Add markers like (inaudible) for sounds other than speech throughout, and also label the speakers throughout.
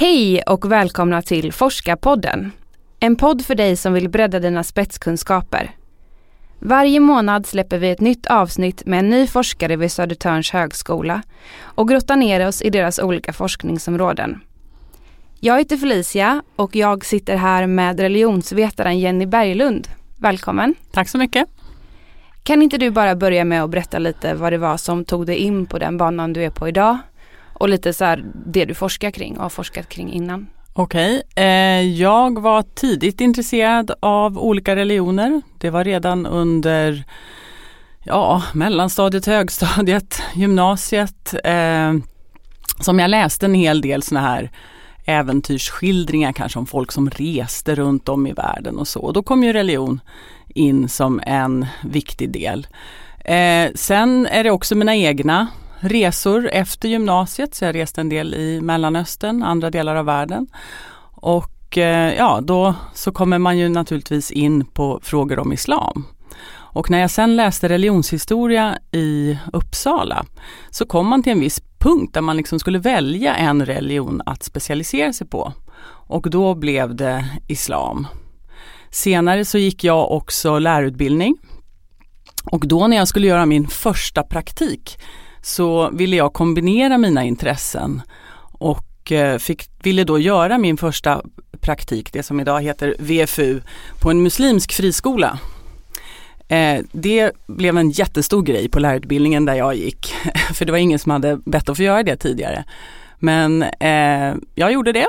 Speaker 1: Hej och välkomna till Forskarpodden. En podd för dig som vill bredda dina spetskunskaper. Varje månad släpper vi ett nytt avsnitt med en ny forskare vid Södertörns högskola och grottar ner oss i deras olika forskningsområden. Jag heter Felicia och jag sitter här med religionsvetaren Jenny Berglund. Välkommen!
Speaker 2: Tack så mycket!
Speaker 1: Kan inte du bara börja med att berätta lite vad det var som tog dig in på den banan du är på idag? Och lite så här det du forskar kring och har forskat kring innan.
Speaker 2: Okej, okay. eh, jag var tidigt intresserad av olika religioner. Det var redan under ja, mellanstadiet, högstadiet, gymnasiet eh, som jag läste en hel del såna här äventyrsskildringar kanske om folk som reste runt om i världen och så. Och då kom ju religion in som en viktig del. Eh, sen är det också mina egna resor efter gymnasiet, så jag reste en del i Mellanöstern, andra delar av världen. Och eh, ja, då så kommer man ju naturligtvis in på frågor om islam. Och när jag sen läste religionshistoria i Uppsala så kom man till en viss punkt där man liksom skulle välja en religion att specialisera sig på. Och då blev det islam. Senare så gick jag också lärarutbildning. Och då när jag skulle göra min första praktik så ville jag kombinera mina intressen och eh, fick, ville då göra min första praktik, det som idag heter VFU, på en muslimsk friskola. Eh, det blev en jättestor grej på lärarutbildningen där jag gick, (laughs) för det var ingen som hade bett att få göra det tidigare. Men eh, jag gjorde det.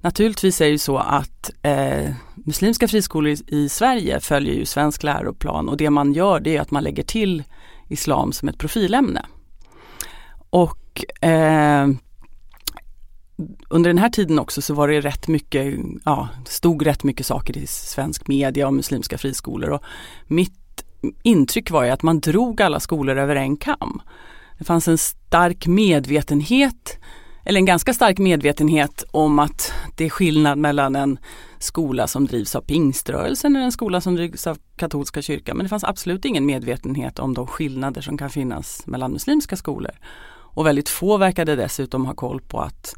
Speaker 2: Naturligtvis är det ju så att eh, muslimska friskolor i, i Sverige följer ju svensk läroplan och det man gör det är att man lägger till islam som ett profilämne. Och eh, under den här tiden också så var det rätt mycket, ja, stod rätt mycket saker i svensk media om muslimska friskolor. Och mitt intryck var ju att man drog alla skolor över en kam. Det fanns en stark medvetenhet, eller en ganska stark medvetenhet om att det är skillnad mellan en skola som drivs av pingströrelsen och en skola som drivs av katolska kyrkan. Men det fanns absolut ingen medvetenhet om de skillnader som kan finnas mellan muslimska skolor. Och väldigt få verkade dessutom ha koll på att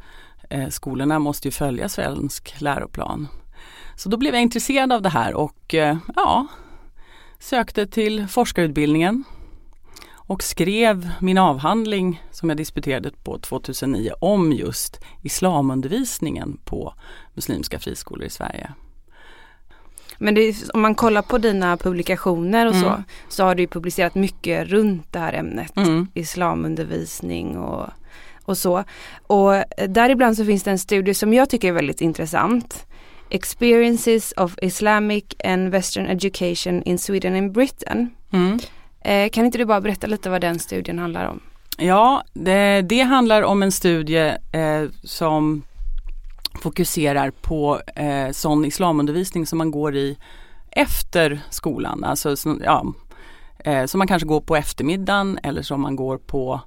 Speaker 2: eh, skolorna måste ju följa svensk läroplan. Så då blev jag intresserad av det här och eh, ja, sökte till forskarutbildningen och skrev min avhandling som jag disputerade på 2009 om just islamundervisningen på muslimska friskolor i Sverige.
Speaker 1: Men är, om man kollar på dina publikationer och mm. så, så har du publicerat mycket runt det här ämnet. Mm. Islamundervisning och, och så. Och däribland så finns det en studie som jag tycker är väldigt intressant. Experiences of Islamic and Western Education in Sweden and Britain. Mm. Eh, kan inte du bara berätta lite vad den studien handlar om?
Speaker 2: Ja, det, det handlar om en studie eh, som fokuserar på eh, sån islamundervisning som man går i efter skolan. Alltså ja, eh, som man kanske går på eftermiddagen eller som man går på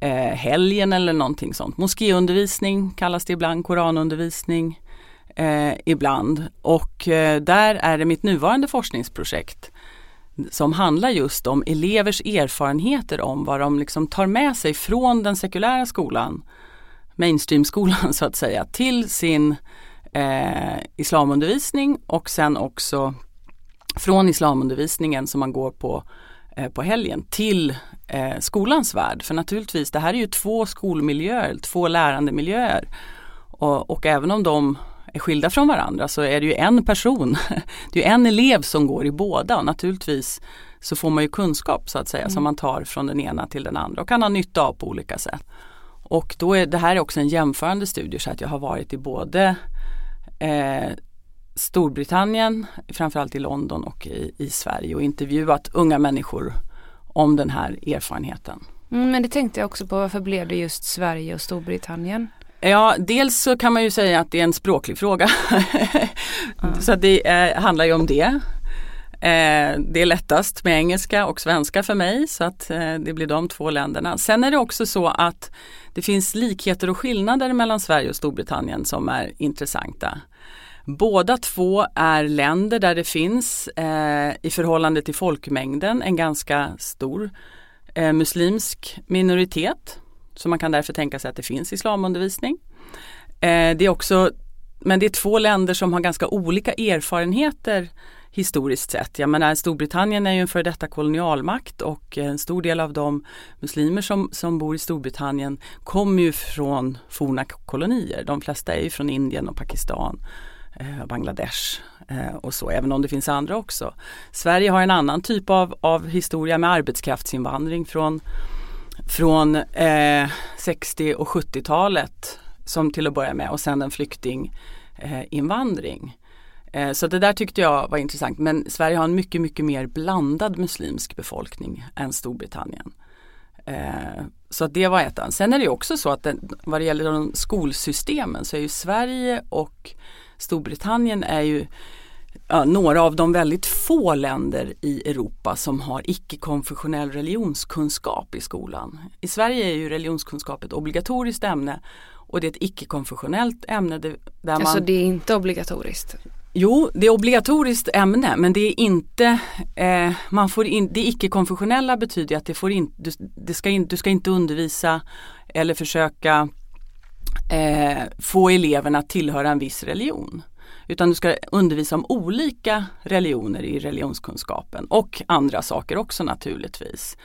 Speaker 2: eh, helgen eller någonting sånt. Moskéundervisning kallas det ibland, koranundervisning eh, ibland. Och eh, där är det mitt nuvarande forskningsprojekt som handlar just om elevers erfarenheter om vad de liksom tar med sig från den sekulära skolan mainstream-skolan (laughs) så att säga till sin eh, islamundervisning och sen också från islamundervisningen som man går på eh, på helgen till eh, skolans värld. För naturligtvis, det här är ju två skolmiljöer, två lärandemiljöer. Och, och även om de är skilda från varandra så är det ju en person, (laughs) det är en elev som går i båda och naturligtvis så får man ju kunskap så att säga mm. som man tar från den ena till den andra och kan ha nytta av på olika sätt. Och då är det här är också en jämförande studie så att jag har varit i både eh, Storbritannien, framförallt i London och i, i, Sverige och intervjuat unga människor om den här erfarenheten.
Speaker 1: Mm, men det tänkte jag också på, varför blev det just Sverige och Storbritannien?
Speaker 2: Ja, dels så kan man ju säga att det är en språklig fråga. (laughs) mm. Så det eh, handlar ju om det. Eh, det är lättast med engelska och svenska för mig så att eh, det blir de två länderna. Sen är det också så att det finns likheter och skillnader mellan Sverige och Storbritannien som är intressanta. Båda två är länder där det finns eh, i förhållande till folkmängden en ganska stor eh, muslimsk minoritet. Så man kan därför tänka sig att det finns islamundervisning. Eh, det är också, men det är två länder som har ganska olika erfarenheter historiskt sett. Jag menar Storbritannien är ju en före detta kolonialmakt och eh, en stor del av de muslimer som, som bor i Storbritannien kommer ju från forna kolonier. De flesta är ju från Indien och Pakistan, eh, Bangladesh eh, och så, även om det finns andra också. Sverige har en annan typ av, av historia med arbetskraftsinvandring från, från eh, 60 och 70-talet som till att börja med och sen en flyktinginvandring. Eh, så det där tyckte jag var intressant men Sverige har en mycket, mycket mer blandad muslimsk befolkning än Storbritannien. Eh, så det var ett. Sen är det också så att den, vad det gäller de skolsystemen så är ju Sverige och Storbritannien är ju ja, några av de väldigt få länder i Europa som har icke-konfessionell religionskunskap i skolan. I Sverige är ju religionskunskap ett obligatoriskt ämne och det är ett icke-konfessionellt ämne. Där man...
Speaker 1: Alltså det är inte obligatoriskt?
Speaker 2: Jo, det är obligatoriskt ämne men det är inte, eh, man får in, det icke-konfessionella betyder att det får in, du, det ska in, du ska inte undervisa eller försöka eh, få eleverna att tillhöra en viss religion. Utan du ska undervisa om olika religioner i religionskunskapen och andra saker också naturligtvis.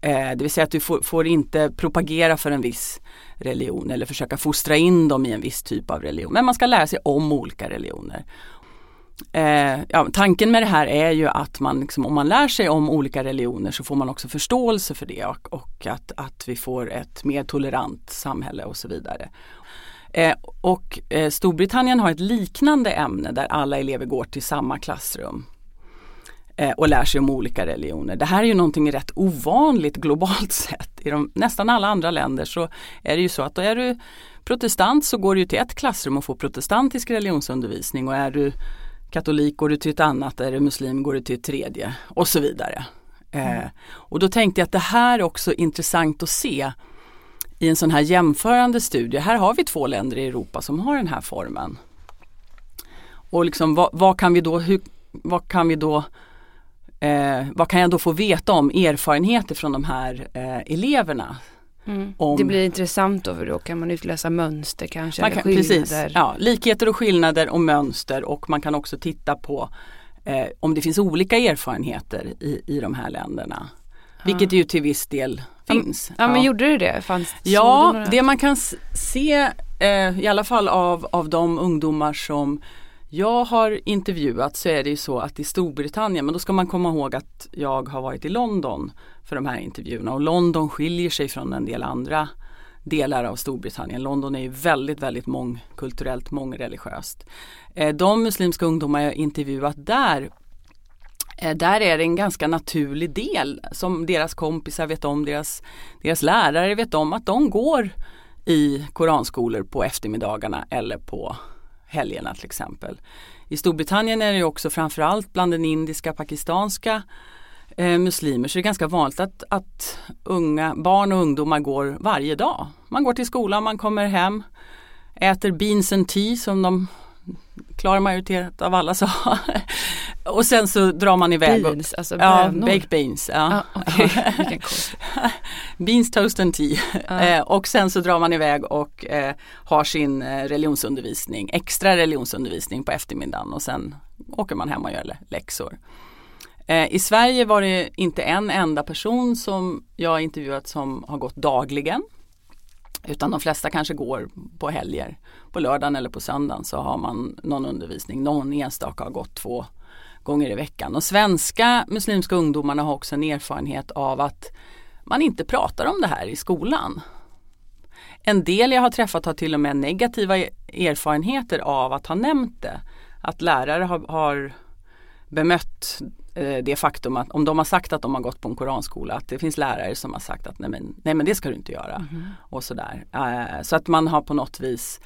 Speaker 2: Eh, det vill säga att du får, får, inte propagera för en viss religion eller försöka fostra in dem i en viss typ av religion. Men man ska lära sig om olika religioner. Eh, ja, tanken med det här är ju att man, liksom, om man lär sig om olika religioner så får man också förståelse för det och, och att, att vi får ett mer tolerant samhälle och så vidare. Eh, och eh, Storbritannien har ett liknande ämne där alla elever går till samma klassrum eh, och lär sig om olika religioner. Det här är ju någonting rätt ovanligt globalt (laughs) sett. I de, nästan alla andra länder så är det ju så att då är du protestant så går du till ett klassrum och får protestantisk religionsundervisning och är du katolik går du till ett annat, är du muslim går du till ett tredje och så vidare. Mm. Eh, och då tänkte jag att det här är också intressant att se i en sån här jämförande studie. Här har vi två länder i Europa som har den här formen. Och liksom vad, vad kan vi då, hur, vad kan vi då eh, vad kan jag då få veta om erfarenheter från de här eh, eleverna
Speaker 1: Mm. Om, det blir intressant då för då kan man utläsa mönster kanske.
Speaker 2: Man kan, precis, ja, likheter och skillnader och mönster och man kan också titta på eh, om det finns olika erfarenheter i, i de här länderna. Ja. Vilket ju till viss del finns.
Speaker 1: Ja, ja. men gjorde det det? Fanns,
Speaker 2: ja, det man kan se eh, i alla fall av, av de ungdomar som jag har intervjuat så är det ju så att i Storbritannien, men då ska man komma ihåg att jag har varit i London för de här intervjuerna och London skiljer sig från en del andra delar av Storbritannien. London är ju väldigt, väldigt mångkulturellt, mångreligiöst. Eh, de muslimska ungdomar jag intervjuat där eh, där är det en ganska naturlig del som deras kompisar vet om, deras, deras lärare vet om att de går i koranskolor på eftermiddagarna eller på helgerna till exempel. I Storbritannien är det också framförallt bland den indiska pakistanska eh, muslimer så det är ganska vanligt att, att unga, barn och ungdomar går varje dag. Man går till skolan, man kommer hem, äter beans and tea som de klar majoritet av alla sa. (laughs) och sen så drar man iväg.
Speaker 1: Beans, och, alltså
Speaker 2: ja, baked beans. Ja.
Speaker 1: Ah, okay. (laughs)
Speaker 2: beans, toast and tea. Ah. Eh, och sen så drar man iväg och eh, har sin eh, religionsundervisning, extra religionsundervisning på eftermiddagen och sen åker man hem och gör läxor. Eh, I Sverige var det inte en enda person som jag intervjuat som har gått dagligen. Utan de flesta kanske går på helger. På lördagen eller på söndagen så har man någon undervisning. Någon enstaka har gått två gånger i veckan. Och svenska muslimska ungdomarna har också en erfarenhet av att man inte pratar om det här i skolan. En del jag har träffat har till och med negativa erfarenheter av att ha nämnt det. Att lärare har, har bemött det faktum att om de har sagt att de har gått på en koranskola att det finns lärare som har sagt att nej men, nej, men det ska du inte göra. Mm. Och sådär. Eh, så att man har på något vis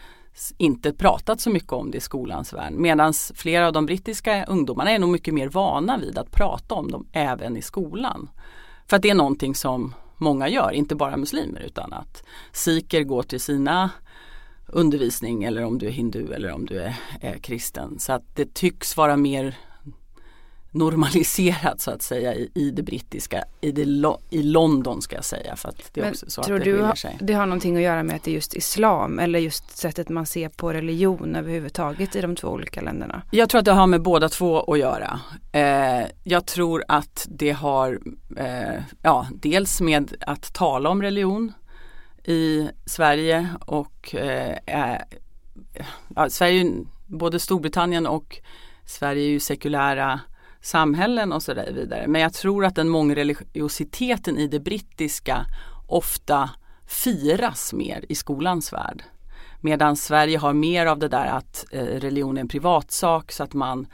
Speaker 2: inte pratat så mycket om det i skolans värld. Medan flera av de brittiska ungdomarna är nog mycket mer vana vid att prata om dem även i skolan. För att det är någonting som många gör, inte bara muslimer utan att sikher går till sina undervisning eller om du är hindu eller om du är, är kristen. Så att det tycks vara mer normaliserat så att säga i, i det brittiska, i, det, i London ska jag säga. För att det är
Speaker 1: Men
Speaker 2: också så
Speaker 1: tror
Speaker 2: att det
Speaker 1: du
Speaker 2: sig.
Speaker 1: det har någonting att göra med att det är just islam eller just sättet man ser på religion överhuvudtaget i de två olika länderna?
Speaker 2: Jag tror att det har med båda två att göra. Eh, jag tror att det har, eh, ja dels med att tala om religion i Sverige och eh, ja, Sverige, både Storbritannien och Sverige är ju sekulära samhällen och så där vidare. Men jag tror att den mångreligiositeten i det brittiska ofta firas mer i skolans värld. Medan Sverige har mer av det där att eh, religion är en privatsak så att man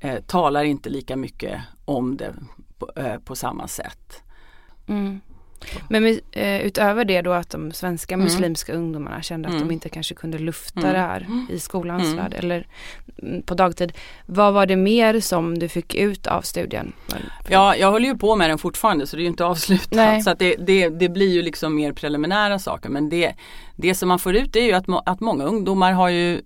Speaker 2: eh, talar inte lika mycket om det på, eh, på samma sätt.
Speaker 1: Mm. Men eh, utöver det då att de svenska mm. muslimska ungdomarna kände att mm. de inte kanske kunde lufta mm. det här i skolans mm. värld eller mm, på dagtid. Vad var det mer som du fick ut av studien?
Speaker 2: Ja, jag håller ju på med den fortfarande så det är ju inte avslutat. Nej. Så det, det, det, blir ju liksom mer preliminära saker men det, det som man får ut är ju att, att många ungdomar har ju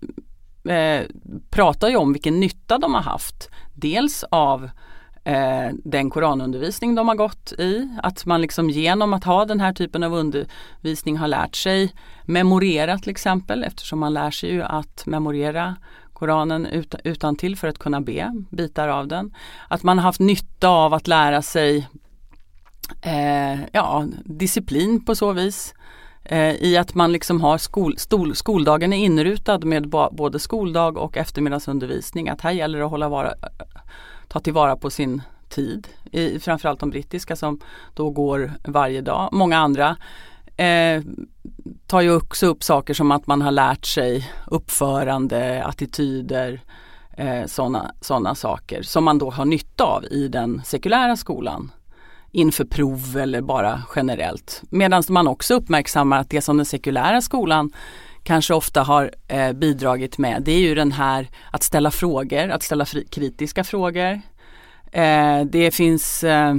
Speaker 2: eh, pratar ju om vilken nytta de har haft. Dels av eh, den koranundervisning de har gått i. Att man liksom genom att ha den här typen av undervisning har lärt sig memorera till exempel eftersom man lär sig ju att memorera Koranen ut, utan till för att kunna be bitar av den. Att man har haft nytta av att lära sig eh, ja, disciplin på så vis. Eh, I att man liksom har skol, stol, skoldagen är inrutad med både skoldag och eftermiddagsundervisning. Att här gäller det att hålla vara, ta tillvara på sin tid. I, framförallt de brittiska som då går varje dag. Många andra eh, tar ju också upp saker som att man har lärt sig uppförande, attityder, eh, sådana såna saker som man då har nytta av i den sekulära skolan inför prov eller bara generellt. Medan man också uppmärksammar att det som den sekulära skolan kanske ofta har eh, bidragit med det är ju den här att ställa frågor, att ställa fri, kritiska frågor. Eh, det finns eh,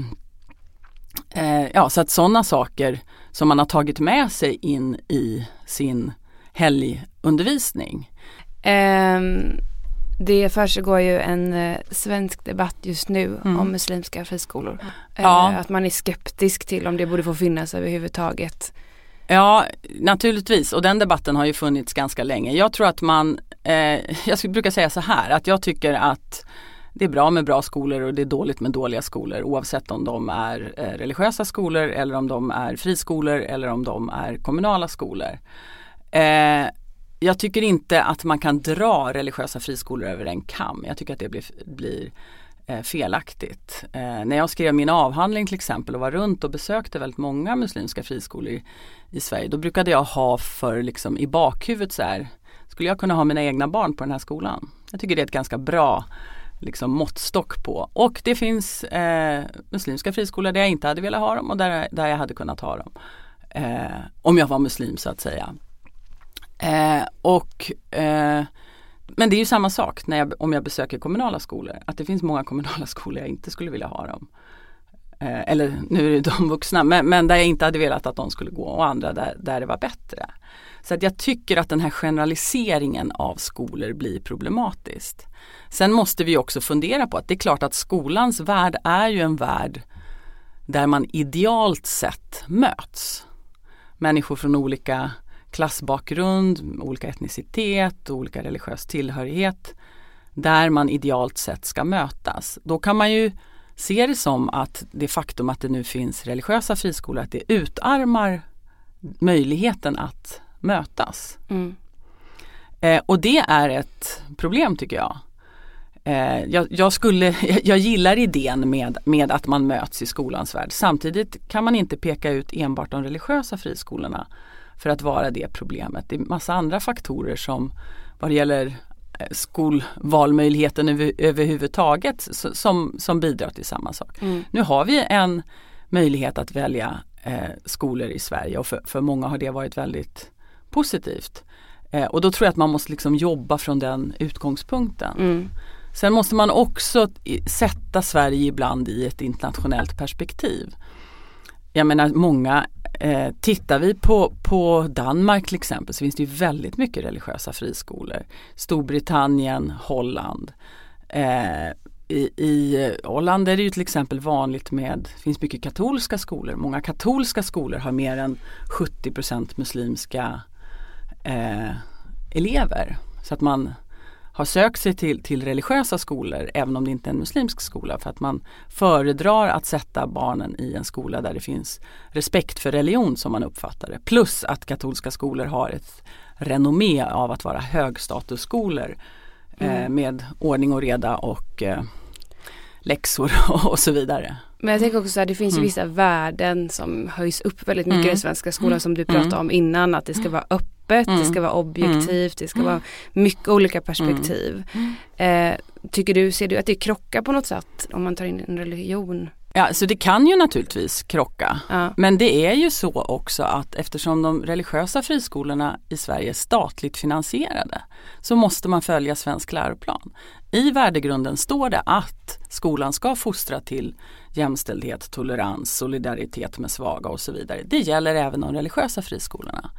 Speaker 2: eh ja så att sådana saker som man har tagit med sig in i sin helgundervisning.
Speaker 1: Um det försiggår ju en eh, svensk debatt just nu mm. om muslimska friskolor. Ja. Eh, att man är skeptisk till om det borde få finnas överhuvudtaget.
Speaker 2: Ja, naturligtvis och den debatten har ju funnits ganska länge. Jag tror att man, eh, jag brukar säga så här att jag tycker att det är bra med bra skolor och det är dåligt med dåliga skolor oavsett om de är eh, religiösa skolor eller om de är friskolor eller om de är kommunala skolor. Eh, jag tycker inte att man kan dra religiösa friskolor över en kam. Jag tycker att det blir, blir eh, felaktigt. Eh, när jag skrev min avhandling till exempel och var runt och besökte väldigt många muslimska friskolor i, i Sverige. Då brukade jag ha för liksom i bakhuvudet så här, skulle jag kunna ha mina egna barn på den här skolan? Jag tycker det är ett ganska bra liksom måttstock på. Och det finns eh, muslimska friskolor där jag inte hade velat ha dem och där, där jag hade kunnat ha dem. Eh, om jag var muslim så att säga. Eh, och, eh, men det är ju samma sak när jag, om jag besöker kommunala skolor. Att det finns många kommunala (laughs) skolor jag inte skulle vilja ha dem. Eh, eller nu är det de vuxna men, men, där jag inte hade velat att de skulle gå och andra där, där det var bättre. Så att jag tycker att den här generaliseringen av skolor blir problematiskt. Sen måste vi också fundera på att det är klart att skolans värld är ju en värld där man idealt sett möts. Människor från olika klassbakgrund, olika etnicitet, olika religiös tillhörighet där man idealt sett ska mötas. Då kan man ju se det som att det faktum att det nu finns religiösa friskolor, att det utarmar möjligheten att mötas. Mm. Eh, och det är ett problem tycker jag. Eh, jag, jag, skulle, (laughs) jag gillar idén med, med att man möts i skolans värld. Samtidigt kan man inte peka ut enbart de religiösa friskolorna för att vara det problemet. Det är massa andra faktorer som vad det gäller eh, skolvalmöjligheten över, överhuvudtaget som, som bidrar till samma sak. Mm. Nu har vi en möjlighet att välja eh, skolor i Sverige och för, för många har det varit väldigt positivt. Eh, och då tror jag att man måste liksom jobba från den utgångspunkten. Mm. Sen måste man också sätta Sverige ibland i ett internationellt perspektiv. Jag menar många Eh, tittar vi på, på Danmark till exempel så finns det ju väldigt mycket religiösa friskolor. Storbritannien, Holland. Eh, i, I Holland är det ju till exempel vanligt med, det finns mycket katolska skolor. Många katolska skolor har mer än 70% muslimska eh, elever. Så att man har sökt sig till, till religiösa skolor även om det inte är en muslimsk skola för att man föredrar att sätta barnen i en skola där det finns respekt för religion som man uppfattar det. Plus att katolska skolor har ett renommé av att vara högstatusskolor eh, mm. med ordning och reda och eh, läxor (laughs) och så vidare.
Speaker 1: Men jag tänker också att det finns mm. vissa värden som höjs upp väldigt mycket mm. i den svenska skolan mm. som du pratade mm. om innan. Att det ska mm. vara öppet, det ska vara objektivt, det ska vara mycket olika perspektiv. Eh, tycker du, ser du att det krockar på något sätt om man tar in en religion?
Speaker 2: Ja, så det kan ju naturligtvis krocka. Ja. Men det är ju så också att eftersom de religiösa friskolorna i Sverige är statligt finansierade så måste man följa svensk läroplan. I värdegrunden står det att skolan ska fostra till jämställdhet, tolerans, solidaritet med svaga och så vidare. Det gäller även de religiösa friskolorna.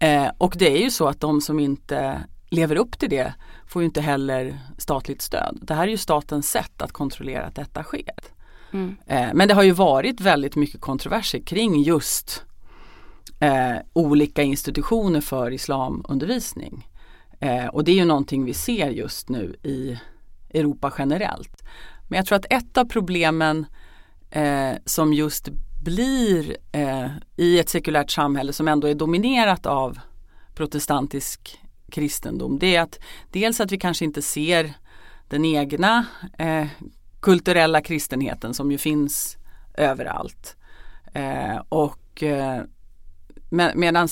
Speaker 2: Eh, och det är ju så att de som inte lever upp till det får ju inte heller statligt stöd. Det här är ju statens sätt att kontrollera att detta sker. Mm. Eh, men det har ju varit väldigt mycket kontroverser kring just eh, olika institutioner för islamundervisning. Eh, och det är ju någonting vi ser just nu i Europa generellt. Men jag tror att ett av problemen som just blir eh, i ett sekulärt samhälle som ändå är dominerat av protestantisk kristendom det är att dels att vi kanske inte ser den egna eh, kulturella kristenheten som ju finns överallt. Eh, och eh, med, medan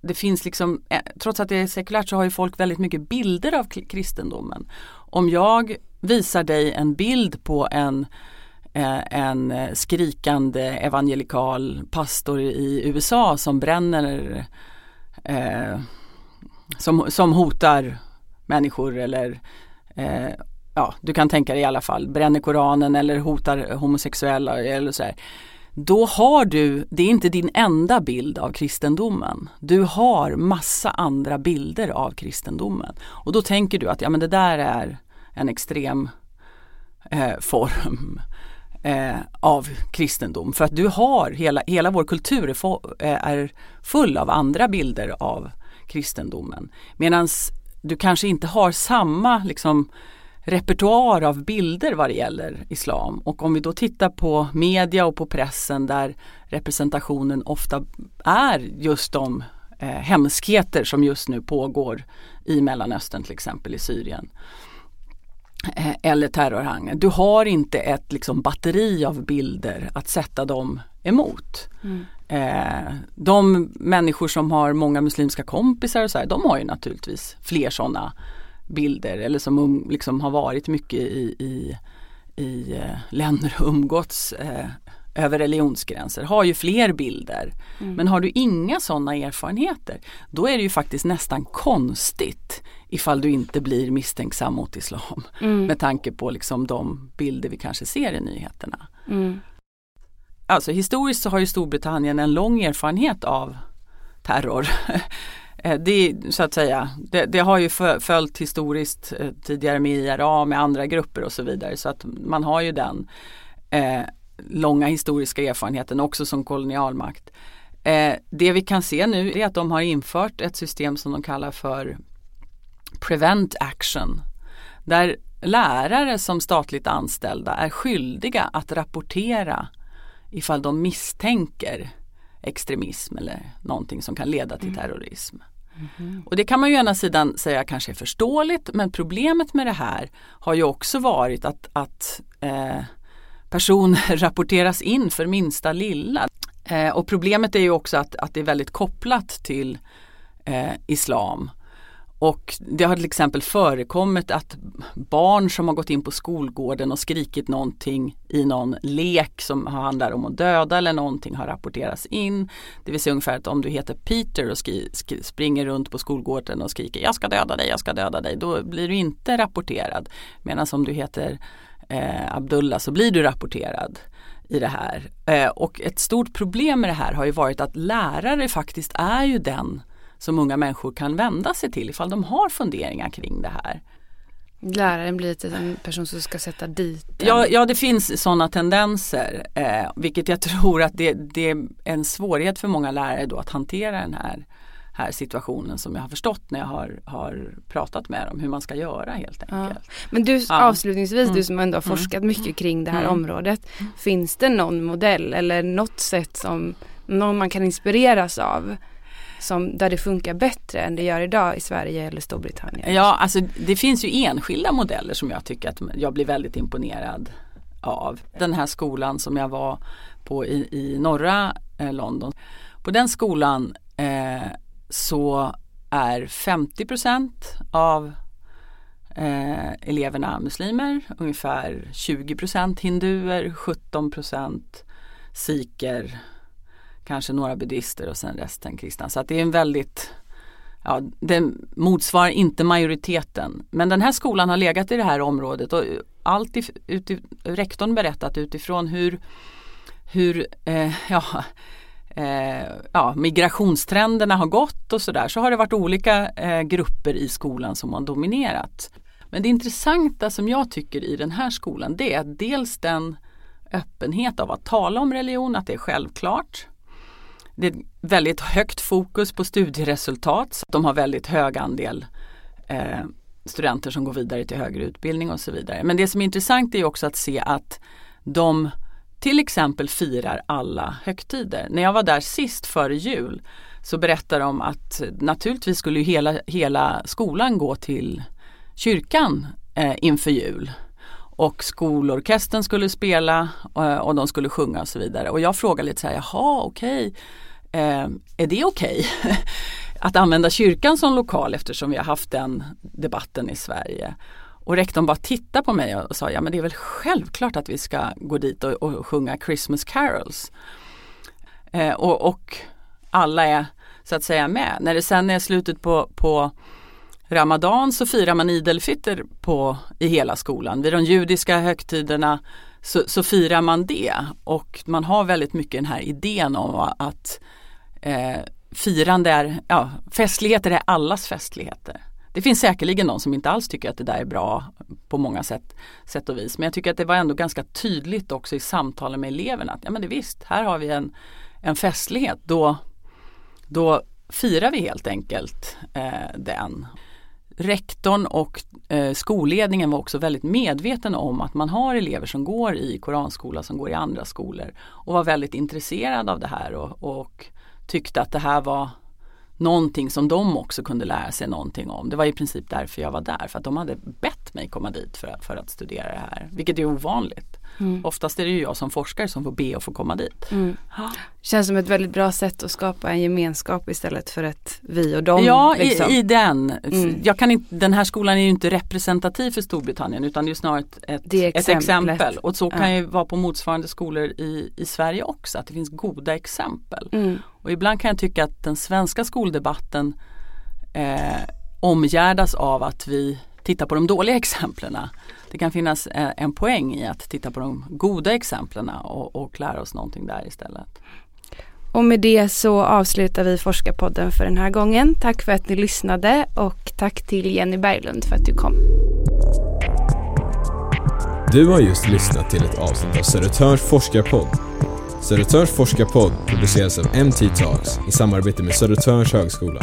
Speaker 2: det finns liksom, eh, trots att det är sekulärt så har ju folk väldigt mycket bilder av kristendomen. Om jag visar dig en bild på en eh, Eh, en eh, skrikande evangelikal pastor i USA som bränner eh, som, som hotar människor eller eh, ja, du kan tänka dig i alla fall, bränner Koranen eller hotar homosexuella eller så här. Då har du, det är inte din enda bild av kristendomen. Du har massa andra bilder av kristendomen. Och då tänker du att ja men det där är en extrem eh, form eh, av kristendom. För att du har, hela, hela vår kultur är, få, eh, är full av andra bilder av kristendomen. Medan du kanske inte har samma liksom, repertoar av bilder vad det gäller islam. Och om vi då tittar på media och på pressen där representationen ofta är just de eh, hemskheter som just nu pågår i Mellanöstern till exempel i Syrien. Eh, eller terrorhangen. Du har inte ett liksom, batteri av bilder att sätta dem emot. Mm. Eh, de människor som har många muslimska kompisar och så här, de har ju naturligtvis fler sådana bilder eller som um, liksom har varit mycket i, i, i eh, länder och umgåtts eh, över religionsgränser har ju fler bilder. Mm. Men har du inga sådana erfarenheter då är det ju faktiskt nästan konstigt ifall du inte blir misstänksam mot islam. Mm. Med tanke på liksom de bilder vi kanske ser i nyheterna. Mm. Alltså historiskt så har ju Storbritannien en lång erfarenhet av terror. (laughs) Eh, det, så att säga, det, det, har ju följt historiskt eh, tidigare med IRA med andra grupper och så vidare så att man har ju den eh, långa historiska erfarenheten också som kolonialmakt. Eh, det vi kan se nu är att de har infört ett system som de kallar för Prevent Action. Där lärare som statligt anställda är skyldiga att rapportera ifall de misstänker extremism eller någonting som kan leda till mm. terrorism. Mm. Och det kan man ju ena sidan säga kanske är förståeligt men problemet med det här har ju också varit att, att eh, personer (laughs) rapporteras in för minsta lilla. Eh, och problemet är ju också att, att det är väldigt kopplat till eh, islam. Och det har till exempel förekommit att barn som har gått in på skolgården och skrikit någonting i någon lek som handlar om att döda eller någonting har rapporterats in. Det vill säga ungefär att om du heter Peter och skri, skri, springer runt på skolgården och skriker jag ska döda dig, jag ska döda dig. Då blir du inte rapporterad. Medan om du heter eh, Abdullah så blir du rapporterad i det här. Eh, och ett stort problem med det här har ju varit att lärare faktiskt är ju den som unga människor kan vända sig till ifall de har funderingar kring det här.
Speaker 1: Läraren blir en person som ska sätta dit
Speaker 2: ja, ja, det finns sådana tendenser. Eh, vilket jag (laughs) tror att det, det, är en svårighet för många lärare då att hantera den här, här situationen som jag har förstått när jag har, har pratat med dem hur man ska göra helt enkelt. Ja.
Speaker 1: Men du ja. avslutningsvis, mm. du som ändå har mm. forskat mm. mycket kring det här mm. området. Finns det någon modell eller något sätt som någon man kan inspireras av? som, där det funkar bättre än det gör idag i Sverige eller Storbritannien?
Speaker 2: Ja, alltså det finns ju enskilda modeller som jag tycker att jag blir väldigt imponerad av. Den här skolan som jag var på i, i norra eh, London. På den skolan eh, så är 50% av eh, eleverna muslimer, ungefär 20% hinduer, 17% sikher kanske några buddister och sen resten kristna. Så att det är en väldigt Ja, det motsvarar inte majoriteten. Men den här skolan har legat i det här området och allt rektorn berättat utifrån hur, hur eh, (laughs) ja, eh, ja, migrationstrenderna har gått och sådär så har det varit olika eh, grupper i skolan som har dominerat. Men det intressanta som jag tycker i den här skolan det är dels den öppenhet av att tala om religion, att det är självklart. Det är väldigt högt fokus på studieresultat. De har väldigt hög andel eh, studenter som går vidare till högre utbildning och så vidare. Men det som är intressant är också att se att de till exempel firar alla högtider. När jag var där sist före jul så berättade de att naturligtvis skulle hela, hela skolan gå till kyrkan eh, inför jul. Och skolorkestern skulle spela eh, och de skulle sjunga och så vidare. Och jag frågade lite så här, jaha okej, okay Eh, är det okej okay? (laughs) att använda kyrkan som lokal eftersom vi har haft den debatten i Sverige? Och rektorn bara tittade på mig och sa, ja men det är väl självklart att vi ska gå dit och, och sjunga Christmas carols. Eh, och, och, alla är så att säga med. När det sen är slutet på, på Ramadan så firar man idelfitter på, i hela skolan. Vid de judiska högtiderna så, så firar man det och man har väldigt mycket den här idén om att eh, firande är, ja, festligheter är allas festligheter. Det finns säkerligen någon som inte alls tycker att det där är bra på många sätt, sätt och vis. Men jag tycker att det var ändå ganska tydligt också i samtalen med eleverna att ja men det visst, här har vi en, en festlighet. Då, då firar vi helt enkelt eh, den. Rektorn och eh, skolledningen var också väldigt medveten om att man har elever som går i koranskola som går i andra skolor och var väldigt intresserad av det här och, och tyckte att det här var någonting som de också kunde lära sig någonting om. Det var i princip därför jag var där, för att de hade bett mig komma dit för att, för att studera det här. Vilket är ovanligt. Mm. Oftast är det ju jag som forskare som får be att få komma dit. Mm.
Speaker 1: Känns som ett väldigt bra sätt att skapa en gemenskap istället för ett vi och dem.
Speaker 2: Ja, liksom. i, i, den. Mm. Jag kan inte, den här skolan är ju inte representativ för Storbritannien utan det är snarare ett, ett, ett exempel. Och så kan ja. ju vara på motsvarande skolor i, i Sverige också, att det finns goda exempel. Mm. Och ibland kan jag tycka att den svenska skoldebatten eh, omgärdas av att vi tittar på de dåliga (laughs) exemplen. Det kan finnas eh, en poäng i att titta på de goda exemplen och, och lära oss någonting där istället.
Speaker 1: Och med det så avslutar vi Forskarpodden för den här gången. Tack för att ni lyssnade och tack till Jenny Berglund för att du kom.
Speaker 3: Du har just lyssnat till ett avsnitt av Södertörns forskarpodd. Södertörns forskarpodd produceras av MT Talks i samarbete med Södertörns högskola.